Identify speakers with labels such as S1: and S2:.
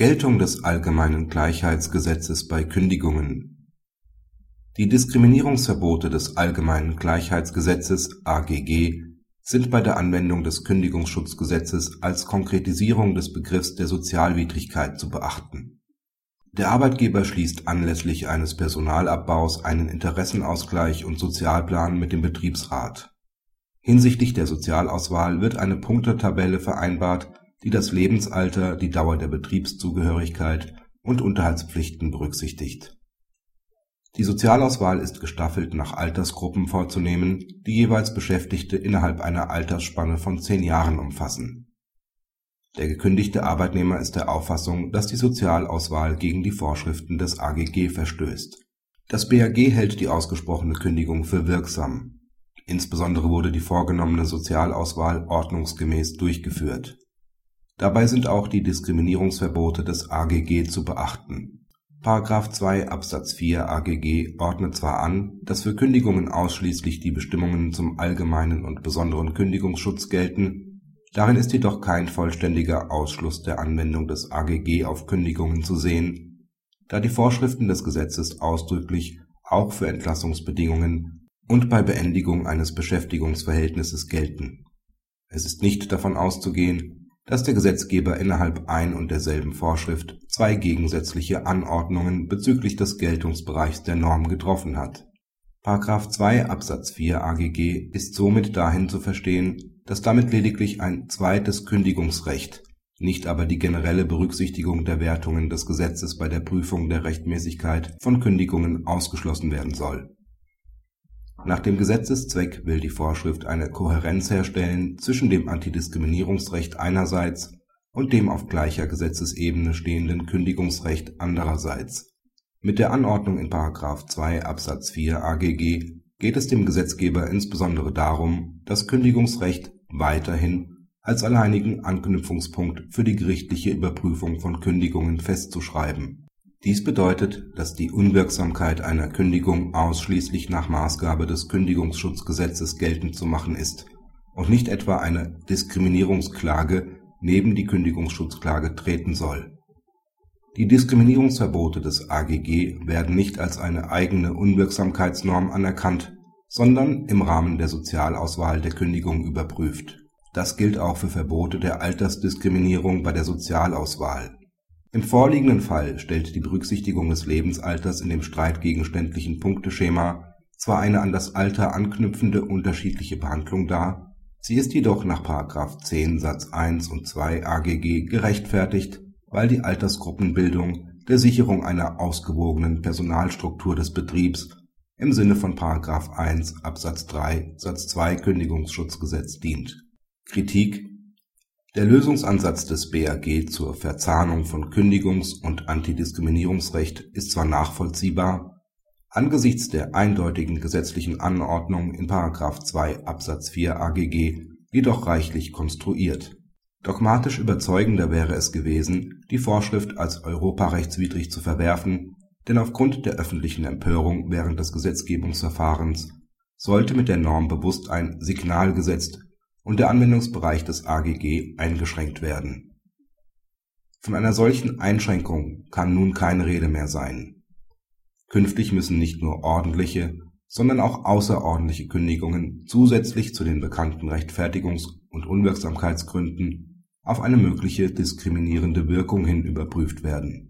S1: Geltung des allgemeinen Gleichheitsgesetzes bei Kündigungen Die Diskriminierungsverbote des allgemeinen Gleichheitsgesetzes (AGG) sind bei der Anwendung des Kündigungsschutzgesetzes als Konkretisierung des Begriffs der Sozialwidrigkeit zu beachten. Der Arbeitgeber schließt anlässlich eines Personalabbaus einen Interessenausgleich und Sozialplan mit dem Betriebsrat. Hinsichtlich der Sozialauswahl wird eine Punktetabelle vereinbart die das Lebensalter, die Dauer der Betriebszugehörigkeit und Unterhaltspflichten berücksichtigt. Die Sozialauswahl ist gestaffelt nach Altersgruppen vorzunehmen, die jeweils Beschäftigte innerhalb einer Altersspanne von zehn Jahren umfassen. Der gekündigte Arbeitnehmer ist der Auffassung, dass die Sozialauswahl gegen die Vorschriften des AGG verstößt. Das BAG hält die ausgesprochene Kündigung für wirksam. Insbesondere wurde die vorgenommene Sozialauswahl ordnungsgemäß durchgeführt Dabei sind auch die Diskriminierungsverbote des AGG zu beachten. § 2 Absatz 4 AGG ordnet zwar an, dass für Kündigungen ausschließlich die Bestimmungen zum allgemeinen und besonderen Kündigungsschutz gelten, darin ist jedoch kein vollständiger Ausschluss der Anwendung des AGG auf Kündigungen zu sehen, da die Vorschriften des Gesetzes ausdrücklich auch für Entlassungsbedingungen und bei Beendigung eines Beschäftigungsverhältnisses gelten. Es ist nicht davon auszugehen dass der Gesetzgeber innerhalb ein und derselben Vorschrift zwei gegensätzliche Anordnungen bezüglich des Geltungsbereichs der Norm getroffen hat. § 2 Absatz 4 AGG ist somit dahin zu verstehen, dass damit lediglich ein zweites Kündigungsrecht, nicht aber die generelle Berücksichtigung der Wertungen des Gesetzes bei der Prüfung der Rechtmäßigkeit von Kündigungen ausgeschlossen werden soll nach dem Gesetzeszweck will die Vorschrift eine Kohärenz herstellen zwischen dem Antidiskriminierungsrecht einerseits und dem auf gleicher Gesetzesebene stehenden Kündigungsrecht andererseits. Mit der Anordnung in § 2 Absatz 4 AGG geht es dem Gesetzgeber insbesondere darum, das Kündigungsrecht weiterhin als alleinigen Anknüpfungspunkt für die gerichtliche Überprüfung von Kündigungen festzuschreiben dies bedeutet, dass die Unwirksamkeit einer Kündigung ausschließlich nach Maßgabe des Kündigungsschutzgesetzes geltend zu machen ist und nicht etwa eine Diskriminierungsklage neben die Kündigungsschutzklage treten soll. Die Diskriminierungsverbote des AGG werden nicht als eine eigene Unwirksamkeitsnorm anerkannt, sondern im Rahmen der Sozialauswahl der Kündigung überprüft. Das gilt auch für Verbote der Altersdiskriminierung bei der Sozialauswahl im vorliegenden Fall stellt die Berücksichtigung des Lebensalters in dem streitgegenständlichen Punkteschema zwar eine an das Alter anknüpfende unterschiedliche Behandlung dar, sie ist jedoch nach § 10 Satz 1 und 2 AGG gerechtfertigt, weil die Altersgruppenbildung der Sicherung einer ausgewogenen Personalstruktur des Betriebs im Sinne von § 1 Absatz 3 Satz 2 Kündigungsschutzgesetz dient. Kritik der Lösungsansatz des BAG zur Verzahnung von Kündigungs und Antidiskriminierungsrecht ist zwar nachvollziehbar, angesichts der eindeutigen gesetzlichen Anordnung in § 2 Absatz 4 AGG jedoch reichlich konstruiert. Dogmatisch überzeugender wäre es gewesen, die Vorschrift als europarechtswidrig zu verwerfen, denn aufgrund der öffentlichen Empörung während des Gesetzgebungsverfahrens sollte mit der Norm bewusst ein Signal gesetzt und der Anwendungsbereich des AGG eingeschränkt werden. Von einer solchen Einschränkung kann nun keine Rede mehr sein. Künftig müssen nicht nur ordentliche, sondern auch außerordentliche Kündigungen zusätzlich zu den bekannten Rechtfertigungs und Unwirksamkeitsgründen auf eine mögliche diskriminierende Wirkung hin überprüft werden